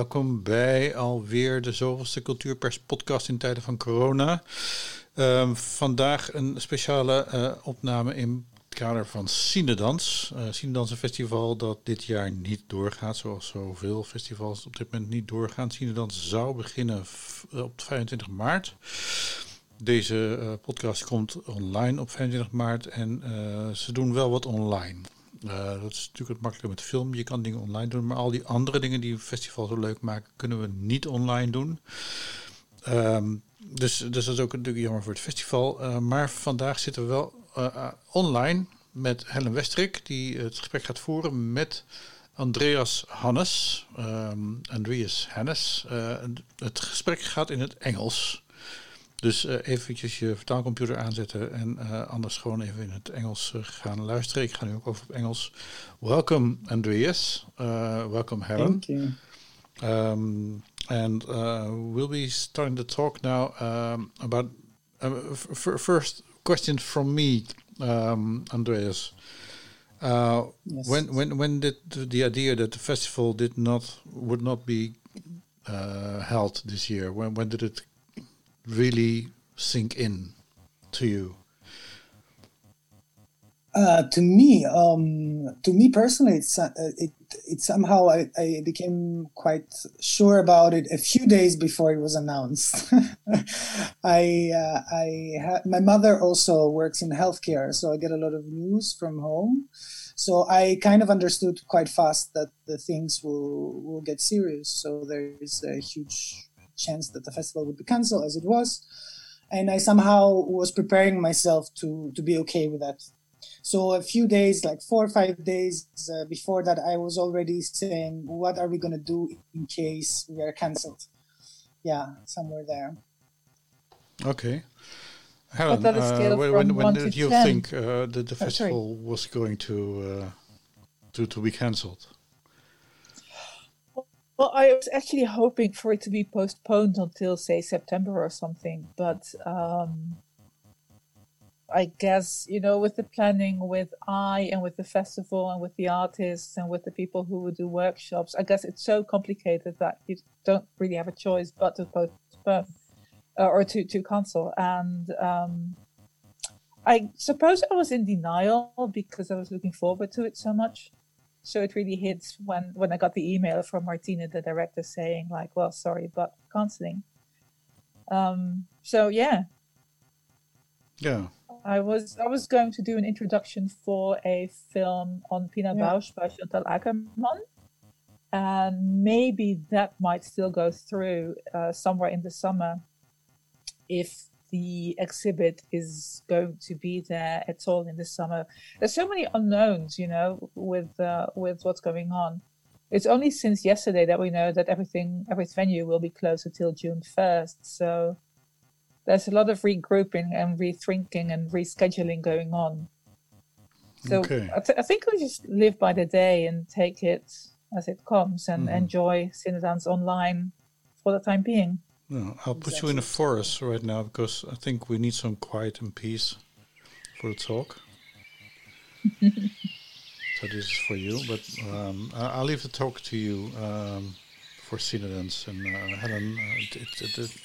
welkom bij alweer de zoveelste Cultuurpers podcast in tijden van corona. Ehm, vandaag een speciale uh, opname in het kader van Cinedans. Uh, Cinedans een festival dat dit jaar niet doorgaat, zoals zoveel festivals op dit moment niet doorgaan. Cinedans zou beginnen op 25 maart. Deze podcast komt online op 25 maart en ze doen wel wat online. Uh, dat is natuurlijk het makkelijker met film. Je kan dingen online doen, maar al die andere dingen die een festival zo leuk maken, kunnen we niet online doen. Um, dus, dus dat is ook natuurlijk jammer voor het festival. Uh, maar vandaag zitten we wel uh, online met Helen Westrik, die het gesprek gaat voeren met Andreas Hannes. Um, Andreas Hannes. het gesprek gaat in het Engels. Dus uh, eventjes je vertaalcomputer aanzetten en uh, anders gewoon even in het Engels uh, gaan luisteren. Ik ga nu ook over op Engels. Welcome Andreas. welcome Helen. Thank you. Um, and we'll be starting to talk now um, about first question from me, um, Andreas. Yes. When when when did the idea that the festival did not would not be held this year? When when did it really sink in to you? Uh, to me, um, to me personally, it's uh, it it somehow I, I became quite sure about it a few days before it was announced. I uh, I ha- my mother also works in healthcare, so I get a lot of news from home. So I kind of understood quite fast that the things will will get serious. So there is a huge chance that the festival would be cancelled as it was. And I somehow was preparing myself to, to be okay with that. So a few days, like four or five days uh, before that, I was already saying, what are we going to do in case we are cancelled? Yeah, somewhere there. Okay. Helen, uh, when, when did you 10? think uh, that the festival oh, was going to, uh, to, to be cancelled? Well, I was actually hoping for it to be postponed until, say, September or something. But um, I guess, you know, with the planning, with I and with the festival and with the artists and with the people who would do workshops, I guess it's so complicated that you don't really have a choice but to postpone uh, or to, to cancel. And um, I suppose I was in denial because I was looking forward to it so much so it really hits when when I got the email from Martina, the director, saying like, "Well, sorry, but canceling." Um, so yeah, yeah. I was I was going to do an introduction for a film on Pina yeah. Bausch by Chantal Akerman, and maybe that might still go through uh, somewhere in the summer if the exhibit is going to be there at all in the summer. There's so many unknowns, you know, with uh, with what's going on. It's only since yesterday that we know that everything, every venue will be closed until June 1st. So there's a lot of regrouping and rethinking and rescheduling going on. So okay. I, th- I, think we just live by the day and take it as it comes and mm-hmm. enjoy Cinedans online for the time being. No, I'll put exactly. you in a forest right now because I think we need some quiet and peace for the talk. so this is for you, but um, I'll leave the talk to you um, for Cinedans and uh, Helen. Uh, it, it, it,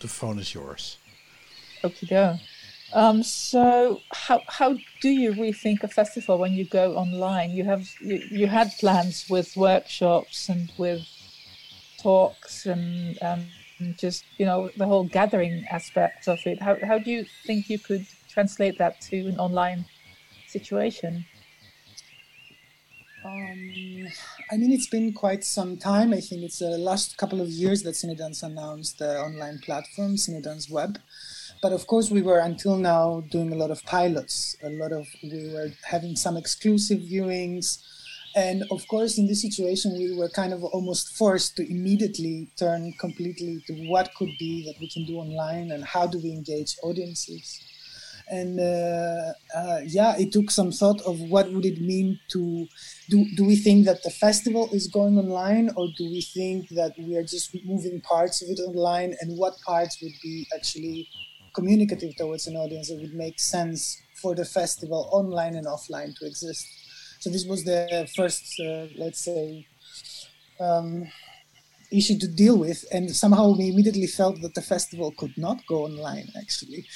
the phone is yours. Okay, go. Um, so how how do you rethink a festival when you go online? You have you, you had plans with workshops and with talks and um, just you know the whole gathering aspect of it how, how do you think you could translate that to an online situation um, I mean, it's been quite some time. I think it's the last couple of years that Cinedans announced the online platform, Cinedans Web. But of course, we were until now doing a lot of pilots. A lot of we were having some exclusive viewings, and of course, in this situation, we were kind of almost forced to immediately turn completely to what could be that we can do online and how do we engage audiences. And uh, uh, yeah, it took some thought of what would it mean to do. Do we think that the festival is going online, or do we think that we are just moving parts of it online, and what parts would be actually communicative towards an audience that would make sense for the festival online and offline to exist? So this was the first, uh, let's say, um, issue to deal with, and somehow we immediately felt that the festival could not go online actually,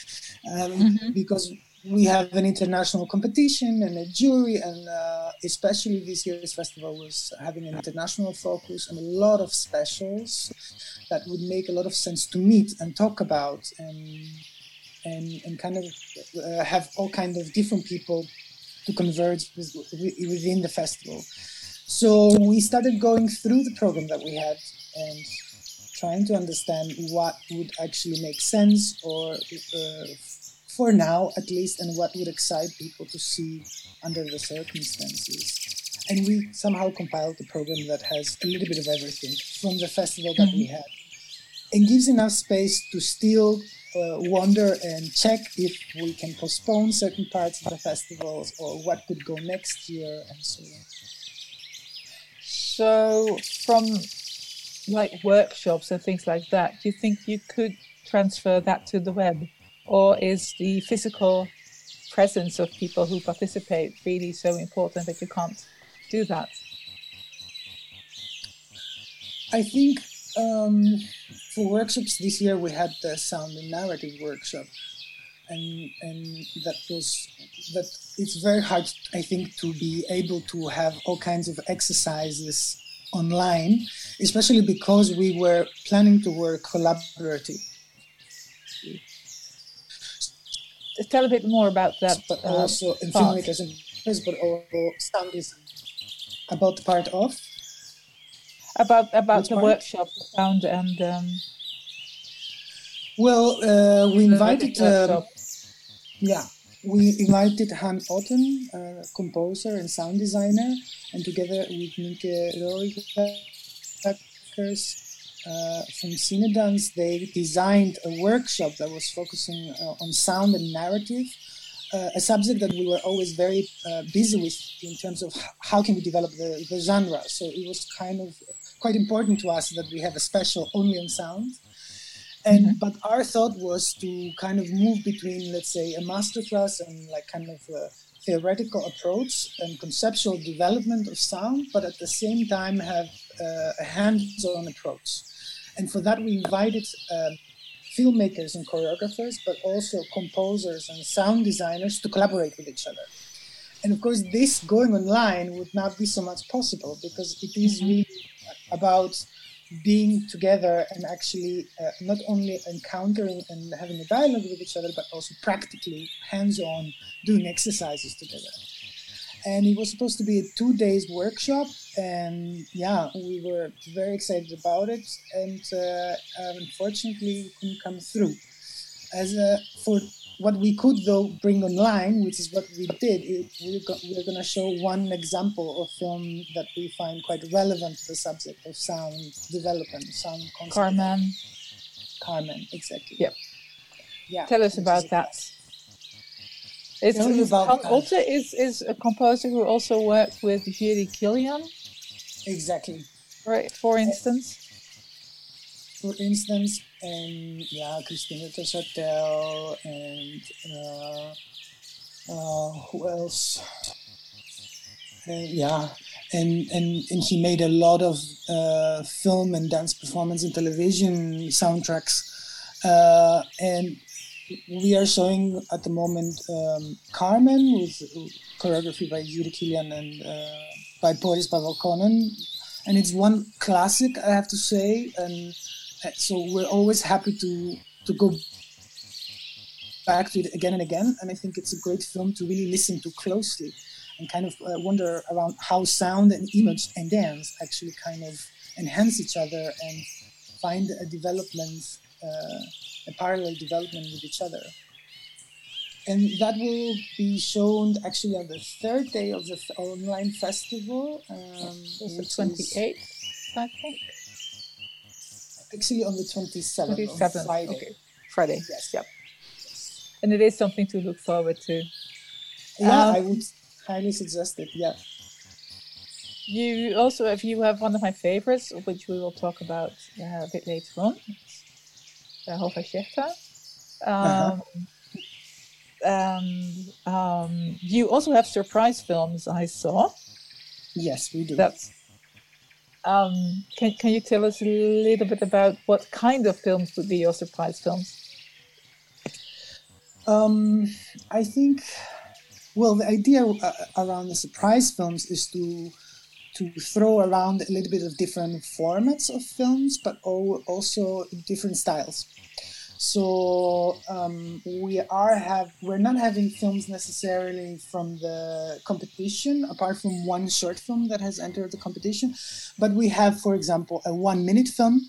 um, mm-hmm. because we have an international competition and a jury, and uh, especially this year's festival was having an international focus and a lot of specials that would make a lot of sense to meet and talk about and and, and kind of uh, have all kind of different people to converge within the festival. So we started going through the program that we had and trying to understand what would actually make sense or uh, for now at least and what would excite people to see under the circumstances and we somehow compiled a program that has a little bit of everything from the festival that mm-hmm. we had and gives enough space to still uh, wonder and check if we can postpone certain parts of the festivals or what could go next year and so on. So, from like workshops and things like that, do you think you could transfer that to the web? Or is the physical presence of people who participate really so important that you can't do that? I think um, for workshops this year we had the sound and narrative workshop, and and that was that it's very hard I think to be able to have all kinds of exercises online, especially because we were planning to work collaboratively. Tell a bit more about that. But uh, also in filmmakers and but also sound is About part of about about Which the part? workshop sound and um, well uh, we invited uh, yeah we invited Han Otten, a composer and sound designer, and together with Nike Roijkers uh, from Cinedans, they designed a workshop that was focusing uh, on sound and narrative, uh, a subject that we were always very uh, busy with in terms of how can we develop the, the genre. So it was kind of quite important to us that we have a special only on sound. And mm-hmm. but our thought was to kind of move between, let's say, a masterclass and like kind of a theoretical approach and conceptual development of sound, but at the same time have uh, a hands-on approach. And for that, we invited uh, filmmakers and choreographers, but also composers and sound designers to collaborate with each other. And of course, this going online would not be so much possible because it is mm-hmm. really about being together and actually uh, not only encountering and having a dialogue with each other, but also practically hands-on doing exercises together. And it was supposed to be a two days workshop, and yeah, we were very excited about it, and uh, unfortunately, couldn't come through. As a, for what we could though bring online, which is what we did, it, we're, go- we're going to show one example of film that we find quite relevant to the subject of sound development, sound concept. Carmen. Carmen, exactly. Yep. Yeah. Tell us about that. It's, it's about Otte is, is a composer who also worked with Jiri Kylian. Exactly. Right, for instance. For instance, and yeah, Christina Tosatel and uh, uh, who else? Uh, yeah, and, and and he made a lot of uh, film and dance performance and television soundtracks, uh, and we are showing at the moment um, Carmen with choreography by Jiri Kylian and uh, by Boris Paval Conen, and it's one classic I have to say, and so we're always happy to to go back to it again and again. And I think it's a great film to really listen to closely and kind of uh, wonder around how sound and image and dance actually kind of enhance each other and find a development, uh, a parallel development with each other. And that will be shown actually on the third day of the online festival. Um, the 28th, I think actually on the 27th, 27th Friday. Okay. Friday. Yes. Yep. And it is something to look forward to. Yeah, um, I would highly suggest it. Yeah. You also, if you have one of my favorites, which we will talk about uh, a bit later on, uh, Hova uh-huh. Um, um, um, you also have surprise films. I saw. Yes, we do. That's Um, can can you tell us a little bit about what kind of films would be your surprise films? Um, I think, well, the idea uh, around the surprise films is to to throw around a little bit of different formats of films, but also different styles. So um, we are have we're not having films necessarily from the competition, apart from one short film that has entered the competition, but we have, for example, a one-minute film,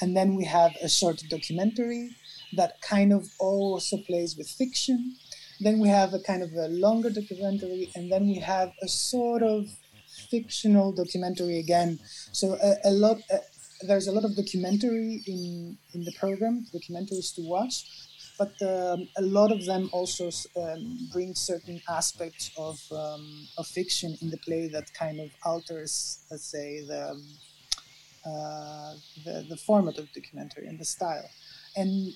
and then we have a short documentary that kind of also plays with fiction. Then we have a kind of a longer documentary, and then we have a sort of fictional documentary again. So a, a lot, there's a lot of documentary in in the program, documentaries to watch, but um, a lot of them also um, bring certain aspects of um, of fiction in the play that kind of alters, let's say, the um, uh, the, the format of documentary and the style, and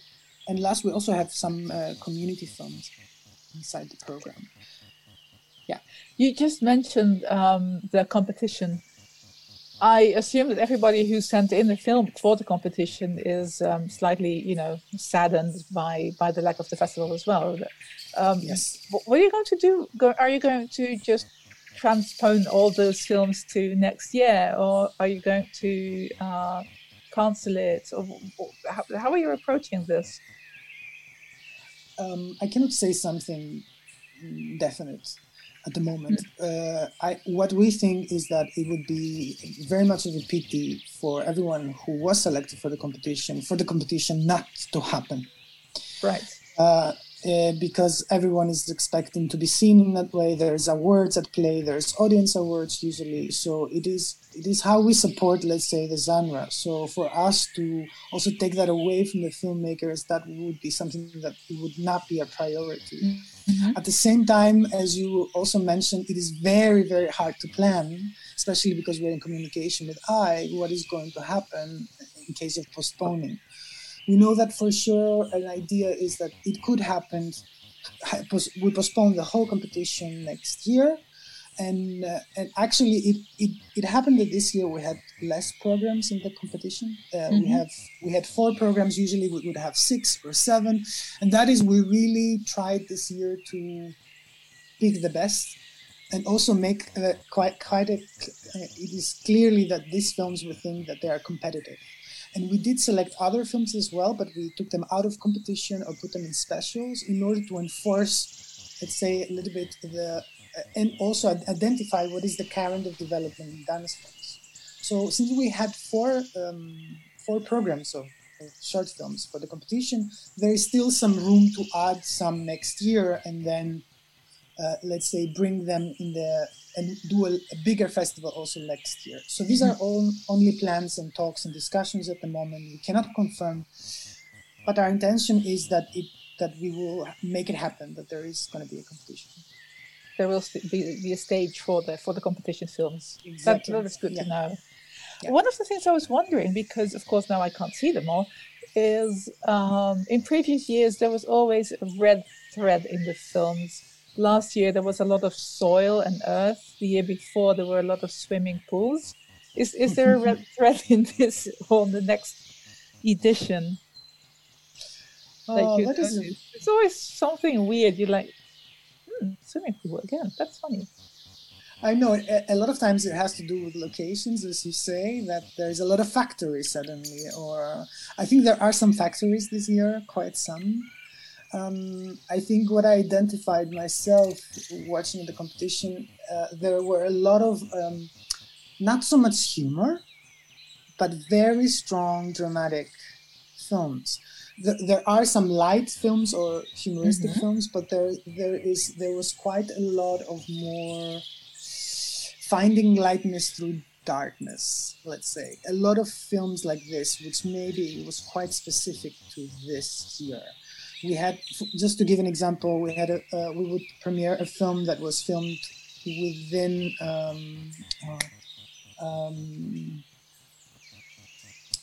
and last we also have some uh, community films inside the program. Yeah, you just mentioned um, the competition I assume that everybody who sent in the film for the competition is um, slightly, you know, saddened by by the lack of the festival as well. Um, yes. What are you going to do? Are you going to just transpone all those films to next year, or are you going to uh, cancel it? Or how, how are you approaching this? Um, I cannot say something definite at the moment. Uh, I, what we think is that it would be very much of a pity for everyone who was selected for the competition for the competition not to happen. Right. Uh, uh, because everyone is expecting to be seen in that way. There's awards at play. There's audience awards usually. So it is it is how we support, let's say, the genre. So for us to also take that away from the filmmakers, that would be something that would not be a priority. Mm-hmm. At the same time, as you also mentioned, it is very very hard to plan, especially because we're in communication with I. What is going to happen in case of postponing? We know that for sure an idea is that it could happen we postpone the whole competition next year. And uh, and actually it, it it happened that this year we had less programs in the competition. Uh, mm-hmm. we have we had four programs. Usually we would have six or seven. And that is we really tried this year to pick the best and also make uh, quite quite a, it is clearly that these films we think that they are competitive and we did select other films as well, but we took them out of competition or put them in specials in order to enforce, let's say, a little bit the, uh, and also identify what is the current of development in dance films. So since we had four um, four programs of, of short films for the competition, there is still some room to add some next year, and then uh, let's say bring them in the and do a, a, bigger festival also next year. So these are all only plans and talks and discussions at the moment. We cannot confirm, but our intention is that it that we will make it happen. That there is going to be a competition. There will be, be a stage for the for the competition films. Exactly. That, that is good yeah. to know. Yeah. One of the things I was wondering, because of course now I can't see them all, is um, in previous years there was always a red thread in the films last year there was a lot of soil and earth. The year before there were a lot of swimming pools. Is is there a red thread in this or the next edition? Oh, that is It's always something weird. You're like, hmm, swimming pool again. That's funny. I know a, a lot of times it has to do with locations, as you say, that there's a lot of factories suddenly, or I think there are some factories this year, quite some um, I think what I identified myself watching the competition, uh, there were a lot of um, not so much humor, but very strong dramatic films. The, there are some light films or humoristic mm-hmm. films, but there there is there was quite a lot of more finding lightness through darkness. Let's say a lot of films like this, which maybe was quite specific to this year we had just to give an example we had a uh, we would premiere a film that was filmed within um, uh, um,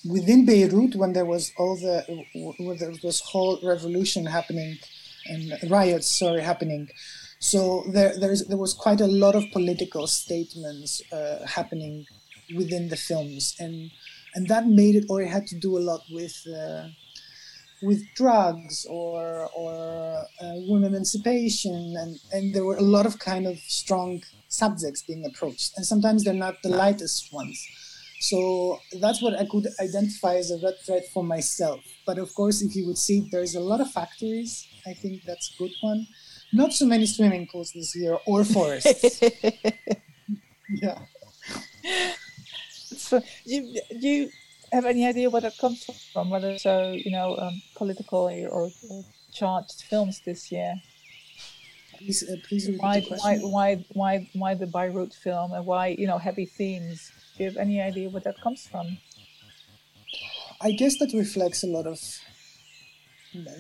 within Beirut when there was all the when there was whole revolution happening and riots sorry happening so there there, is, there was quite a lot of political statements uh, happening within the films, and and that made it, or it had to do a lot with. With drugs or or uh, women emancipation and and there were a lot of kind of strong subjects being approached and sometimes they're not the lightest ones so that's what I could identify as a red thread for myself. But of course, if you would see, there's a lot of factories. I think that's a good one. Not so many swimming pools this year or forests. yeah. So you you have any idea where that comes from? Whether so you know um, political or, or, charged films this year. Please, uh, please why, why why why why the Beirut film and why you know heavy themes do you have any idea where that comes from? I guess that reflects a lot of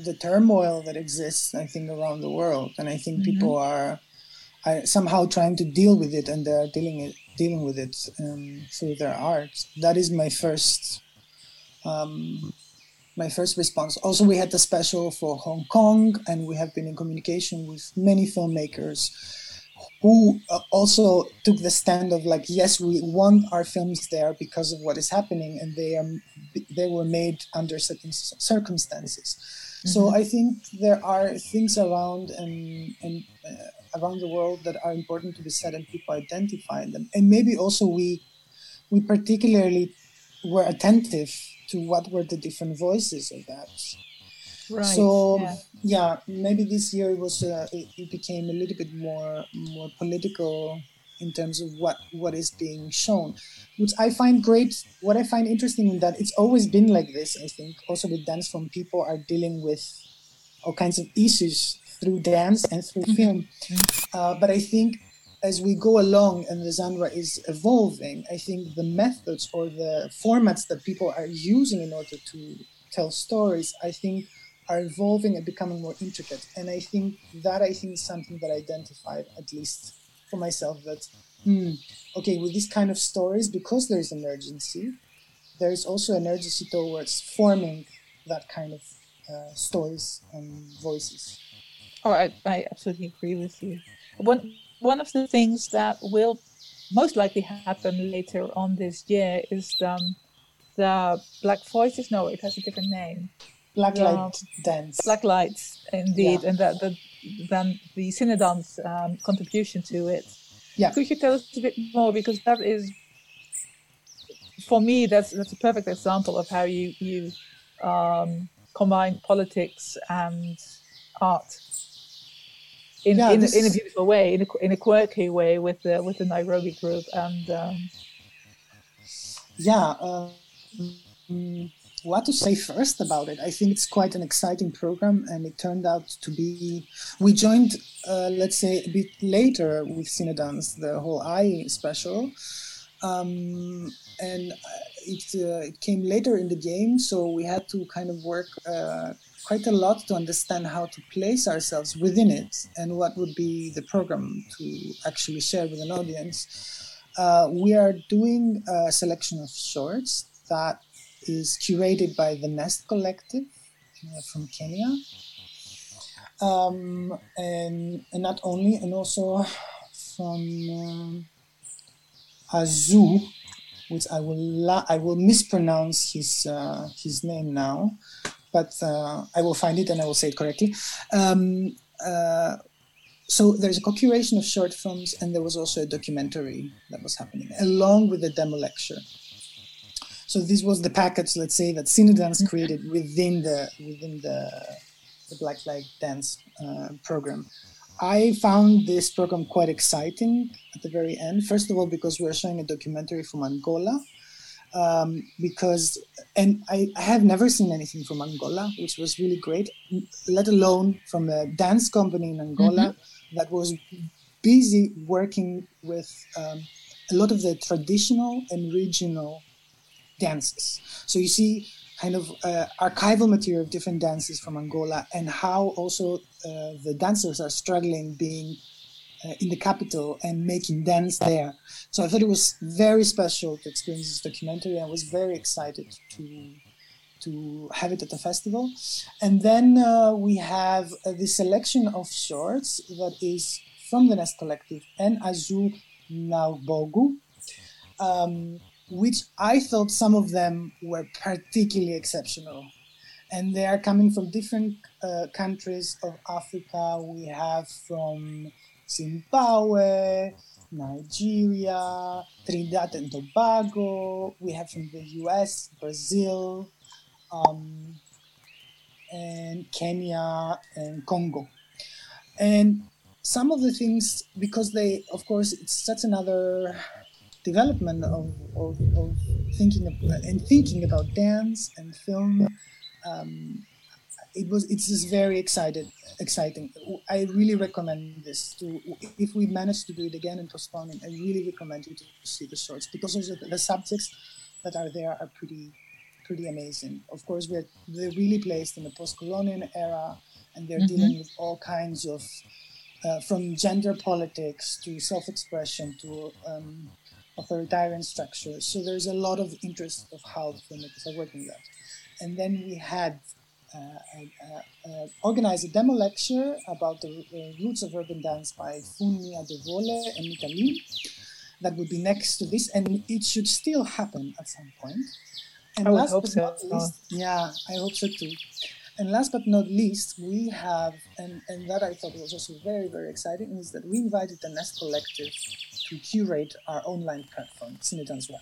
the turmoil that exists, I think, around the world, and I think mm-hmm. people are, are, somehow trying to deal with it, and they're dealing it dealing with it um, through their art. That is my first. Um, my first response. Also, we had the special for Hong Kong, and we have been in communication with many filmmakers who uh, also took the stand of like yes we want our films there because of what is happening and they are they were made under certain circumstances mm-hmm. so i think there are things around and and uh, around the world that are important to be said and people identify them and maybe also we we particularly were attentive to what were the different voices of that Right. So yeah. yeah. maybe this year it was uh, it, it, became a little bit more more political in terms of what what is being shown, which I find great. What I find interesting in that it's always been like this. I think also with dance from people are dealing with all kinds of issues through dance and through mm-hmm. film. Mm-hmm. Uh, but I think as we go along and the genre is evolving, I think the methods or the formats that people are using in order to tell stories, I think are evolving and becoming more intricate. And I think that I think is something that I identified, at least for myself, that hmm, okay, with these kind of stories, because there is an urgency, there is also an urgency towards forming that kind of uh, stories and voices. Oh, I, I absolutely agree with you. One one of the things that will most likely happen later on this year is um, the Black Voices. No, it has a different name. Black light dance. Black lights, indeed, yeah. and that, that then the Cinedans um, contribution to it. Yeah. Could you tell us a bit more because that is, for me, that's that's a perfect example of how you you um, combine politics and art in yeah, in, this... in, a beautiful way, in a, in a quirky way with the with the Nairobi group and. Um... yeah. Uh, mm, what to say first about it. I think it's quite an exciting program, and it turned out to be. We joined, uh, let's say, a bit later with Cinedans, the whole Eye special, um, and uh, it, uh, it came later in the game, so we had to kind of work uh, quite a lot to understand how to place ourselves within it and what would be the program to actually share with an audience. Uh, we are doing a selection of shorts that is curated by the Nest Collective uh, from Kenya. Um, and, and not only, and also from um, Azu, which I will la- I will mispronounce his uh, his name now, but uh, I will find it and I will say it correctly. Um, uh, so there's a co-curation of short films, and there was also a documentary that was happening along with the demo lecture. So this was the package, let's say, that Cinedans mm-hmm. created within the within the, the Black Light Dance uh, program. I found this program quite exciting at the very end. First of all, because we are showing a documentary from Angola. Um, because and I, I, have never seen anything from Angola, which was really great. Let alone from a dance company in Angola mm-hmm. that was busy working with um, a lot of the traditional and regional dances. So you see kind of uh, archival material of different dances from Angola and how also uh, the dancers are struggling being uh, in the capital and making dance there. So I thought it was very special to experience this documentary. I was very excited to to have it at the festival. And then uh, we have uh, the selection of shorts that is from the Nest Collective and Azu Nwagbogu. Um, which I thought some of them were particularly exceptional. And they are coming from different uh, countries of Africa. We have from Zimbabwe, Nigeria, Trinidad and Tobago. We have from the US, Brazil, um, and Kenya and Congo. And some of the things, because they, of course, it's such another development of, of, of thinking of, and thinking about dance and film. Um, it was it's just very excited exciting i really recommend this to if we manage to do it again and postpone it i really recommend you to see the shorts because also the, the subjects that are there are pretty pretty amazing of course we're they're really placed in the post-colonial era and they're mm-hmm. dealing with all kinds of uh, from gender politics to self-expression to um, authoritarian structures so there's a lot of interest of how the filmmakers are working that and then we had uh, uh, organize a demo lecture about the roots of urban dance by Funmi Adewole and Mika Lee. That would be next to this, and it should still happen at some point. And I last hope but so. not least, oh. yeah, I hope so too. And last but not least, we have, and, and that I thought was also very, very exciting, is that we invited the Nest Collective to curate our online platform, Cinedans Web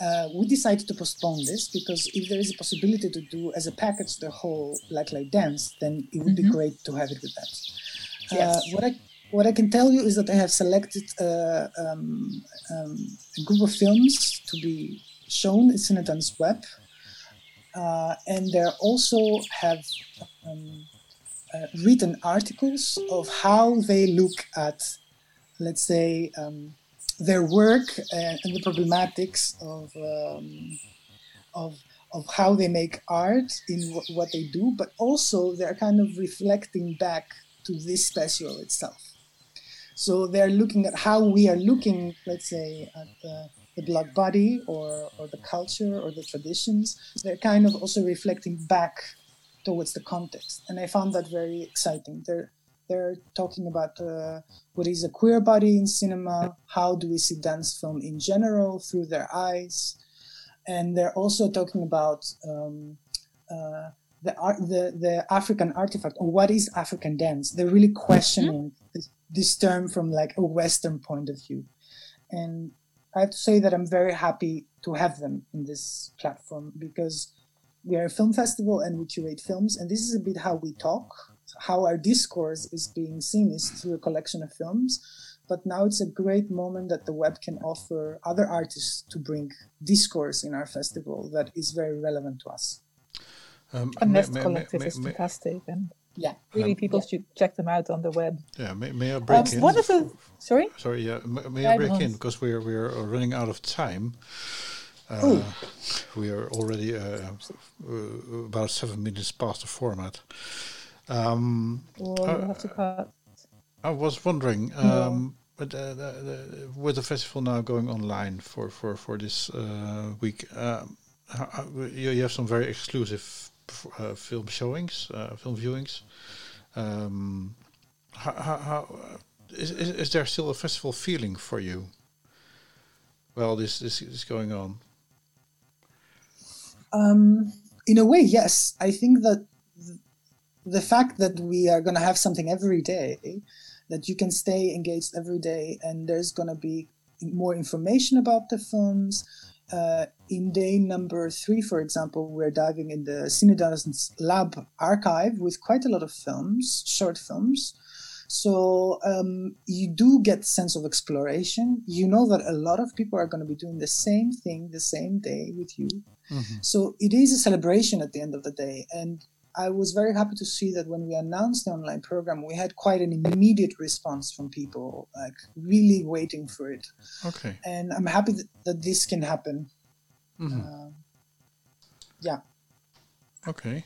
uh, we decided to postpone this because if there is a possibility to do as a package the whole Blacklight Dance, then it would mm-hmm. be great to have it with that. Uh, yes. Uh, what I what I can tell you is that I have selected uh, um, um, a group of films to be shown in Cinedans Web, uh, and there also have um, uh, written articles of how they look at, let's say. Um, their work and, and the problematics of, um, of, of how they make art in w- what they do, but also they're kind of reflecting back to this special itself. So they're looking at how we are looking, let's say, at the, the body or, or the culture or the traditions. They're kind of also reflecting back towards the context. And I found that very exciting. They're, they're talking about uh, what is a queer body in cinema, how do we see dance film in general through their eyes, and they're also talking about um, uh, the, art, the the African artifact or what is African dance. They're really questioning mm-hmm. this, this term from like a Western point of view, and I have to say that I'm very happy to have them in this platform because we are a film festival and we curate films, and this is a bit how we talk how our discourse is being seen is through a collection of films. But now it's a great moment that the web can offer other artists to bring discourse in our festival that is very relevant to us. Um, and Nest Collective is fantastic, and yeah, really, um, people yeah. should check them out on the web. Yeah, may, may I break um, in? One of the sorry, sorry, yeah, may, may I break in because we're we're running out of time. Uh, we are already uh, uh, about seven minutes past the format. Um, well, have to cut. I was wondering, um, but uh, the, the, with the festival now going online for for for this uh, week, um, how, you, you have some very exclusive uh, film showings, uh, film viewings. Um, how, how, how is, is, is there still a festival feeling for you? Well, this this is going on. Um, in a way, yes. I think that the fact that we are going to have something every day, that you can stay engaged every day, and there's going to be more information about the films. Uh, in day number three, for example, we're diving in the Cinedans Lab archive with quite a lot of films, short films. So um, you do get sense of exploration. You know that a lot of people are going to be doing the same thing the same day with you. Mm-hmm. So it is a celebration at the end of the day, and I was very happy to see that when we announced the online program, we had quite an immediate response from people, like really waiting for it. Okay. And I'm happy that, that this can happen. Mm-hmm. Uh, yeah. Okay.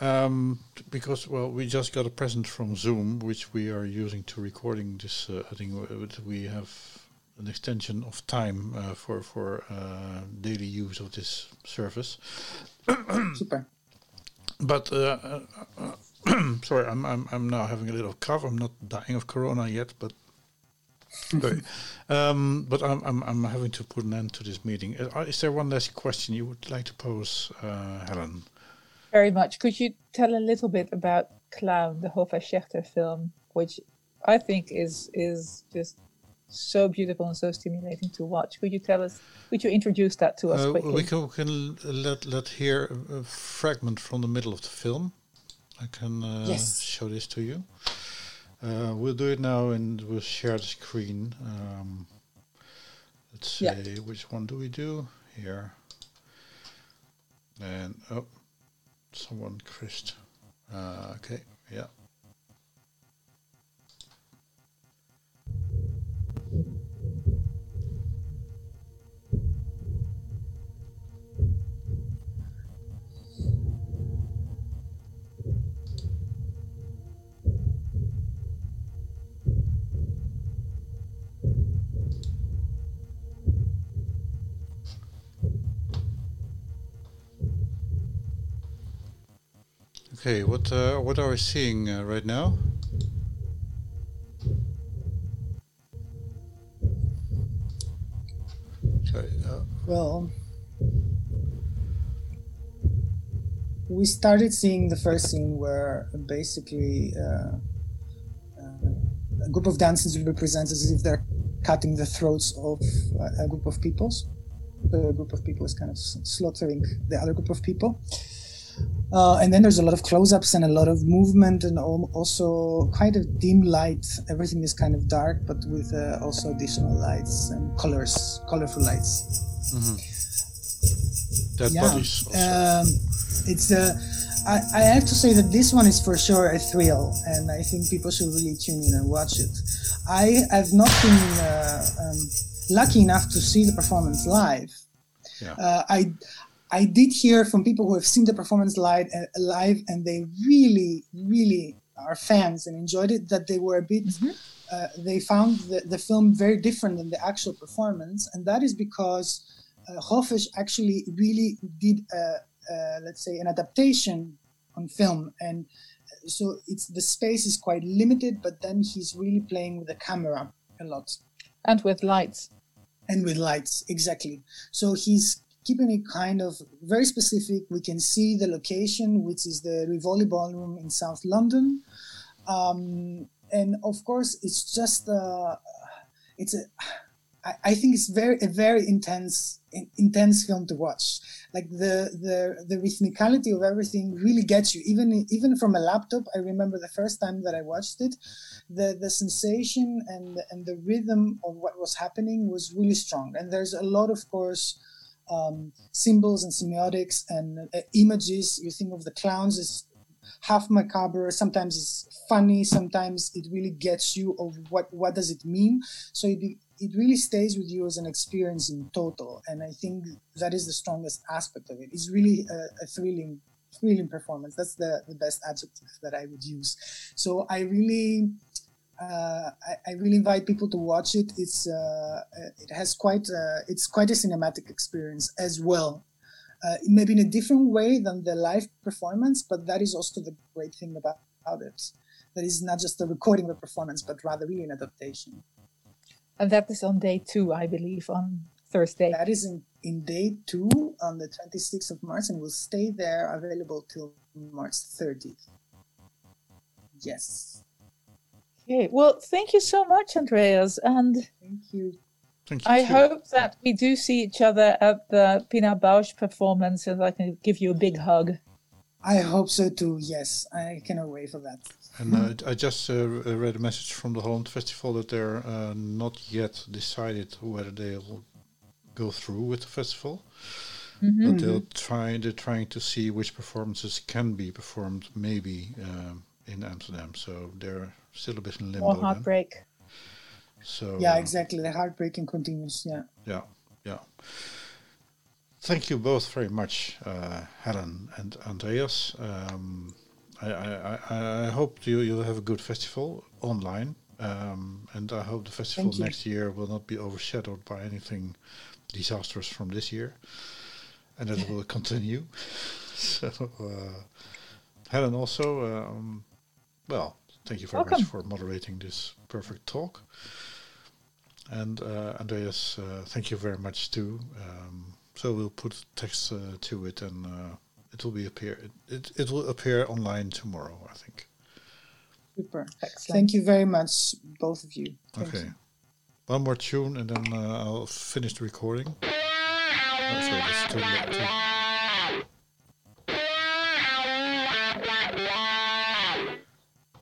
Um, because well, we just got a present from Zoom, which we are using to recording this. Uh, I think we have an extension of time uh, for for uh, daily use of this service. Super. But uh, uh, sorry, I'm, I'm I'm now having a little cough. I'm not dying of corona yet, but. Um, but I'm, I'm, I'm having to put an end to this meeting. Uh, is there one last question you would like to pose, uh, Helen? Very much. Could you tell a little bit about Clown, the Hofesh Shechter film, which I think is is just so beautiful and so stimulating to watch. Could you tell us? Could you introduce that to us uh, quickly? We can, we can let let hear a, a, fragment from the middle of the film. I can uh, yes. show this to you. Uh, we'll do it now and we'll share the screen. Um, let's say yeah. which one do we do here? And oh, someone Christ. Uh, okay, yeah. Okay, what uh, what are we seeing uh, right now? Sorry. Uh, well, we started seeing the first scene where basically uh, uh, a group of dancers represents as if they're cutting the throats of a group of peoples. The group of people is kind of slaughtering the other group of people. Uh, and then there's a lot of close-ups and a lot of movement and also quite a dim light. Everything is kind of dark, but with uh, also additional lights and colors, colorful lights. Mm-hmm. Dead yeah. bodies. Um, it's uh, I, I have to say that this one is for sure a thrill, and I think people should really tune in and watch it. I have not been uh, um, lucky enough to see the performance live. Yeah. Uh, I I did hear from people who have seen the performance live, uh, live and they really, really are fans and enjoyed it. That they were a bit, mm-hmm. uh, they found the, the film very different than the actual performance, and that is because uh, Hofesh actually really did, a, let's say, an adaptation on film, and uh, so it's the space is quite limited, but then he's really playing with the camera a lot, and with lights, and with lights exactly. So he's keeping it kind of very specific. We can see the location, which is the Rivoli Ballroom in South London, um, and of course, it's just uh, it's a. I, I think it's very a very intense intense film to watch. Like the the the rhythmicality of everything really gets you. Even even from a laptop, I remember the first time that I watched it, the the sensation and and the rhythm of what was happening was really strong. And there's a lot, of course um, symbols and semiotics and uh, images. You think of the clowns as half macabre. Sometimes it's funny. Sometimes it really gets you of what what does it mean. So it it really stays with you as an experience in total. And I think that is the strongest aspect of it. It's really a, a thrilling thrilling performance. That's the, the best adjective that I would use. So I really uh, I, I, really invite people to watch it. It's uh, it has quite a, it's quite a cinematic experience as well. Uh, maybe in a different way than the live performance, but that is also the great thing about, about it. That is not just a recording of a performance, but rather really an adaptation. And that is on day two, I believe, on Thursday. That is in, in day two on the 26th of March and will stay there available till March 30th. Yes. Okay, well, thank you so much, Andreas, and thank you. Thank you I too. hope that we do see each other at the Pina Bausch performance, and I can give you a big hug. I hope so too. Yes, I cannot wait for that. And uh, I just uh, read a message from the Holland Festival that they're uh, not yet decided whether they'll go through with the festival. Mm-hmm. But they'll try. They're trying to see which performances can be performed, maybe um, in Amsterdam. So they're still a bit in limbo. Or heartbreak. Then. So yeah, uh, exactly. The heartbreaking continues. Yeah. Yeah, yeah. Thank you both very much, uh, Helen and Andreas. Um, I, I, I, I hope you you'll have a good festival online, um, and I hope the festival next year will not be overshadowed by anything disastrous from this year, and that it will continue. So, uh, Helen also, um, well, Thank you very Welcome. much for moderating this perfect talk. And uh, Andreas, uh, thank you very much too. Um, so we'll put text uh, to it, and uh, it will be appear. It, it, it will appear online tomorrow, I think. Super. Excellent. Thank you very much, both of you. Thank okay. You. One more tune, and then uh, I'll finish the recording. Oh, sorry, that's too, too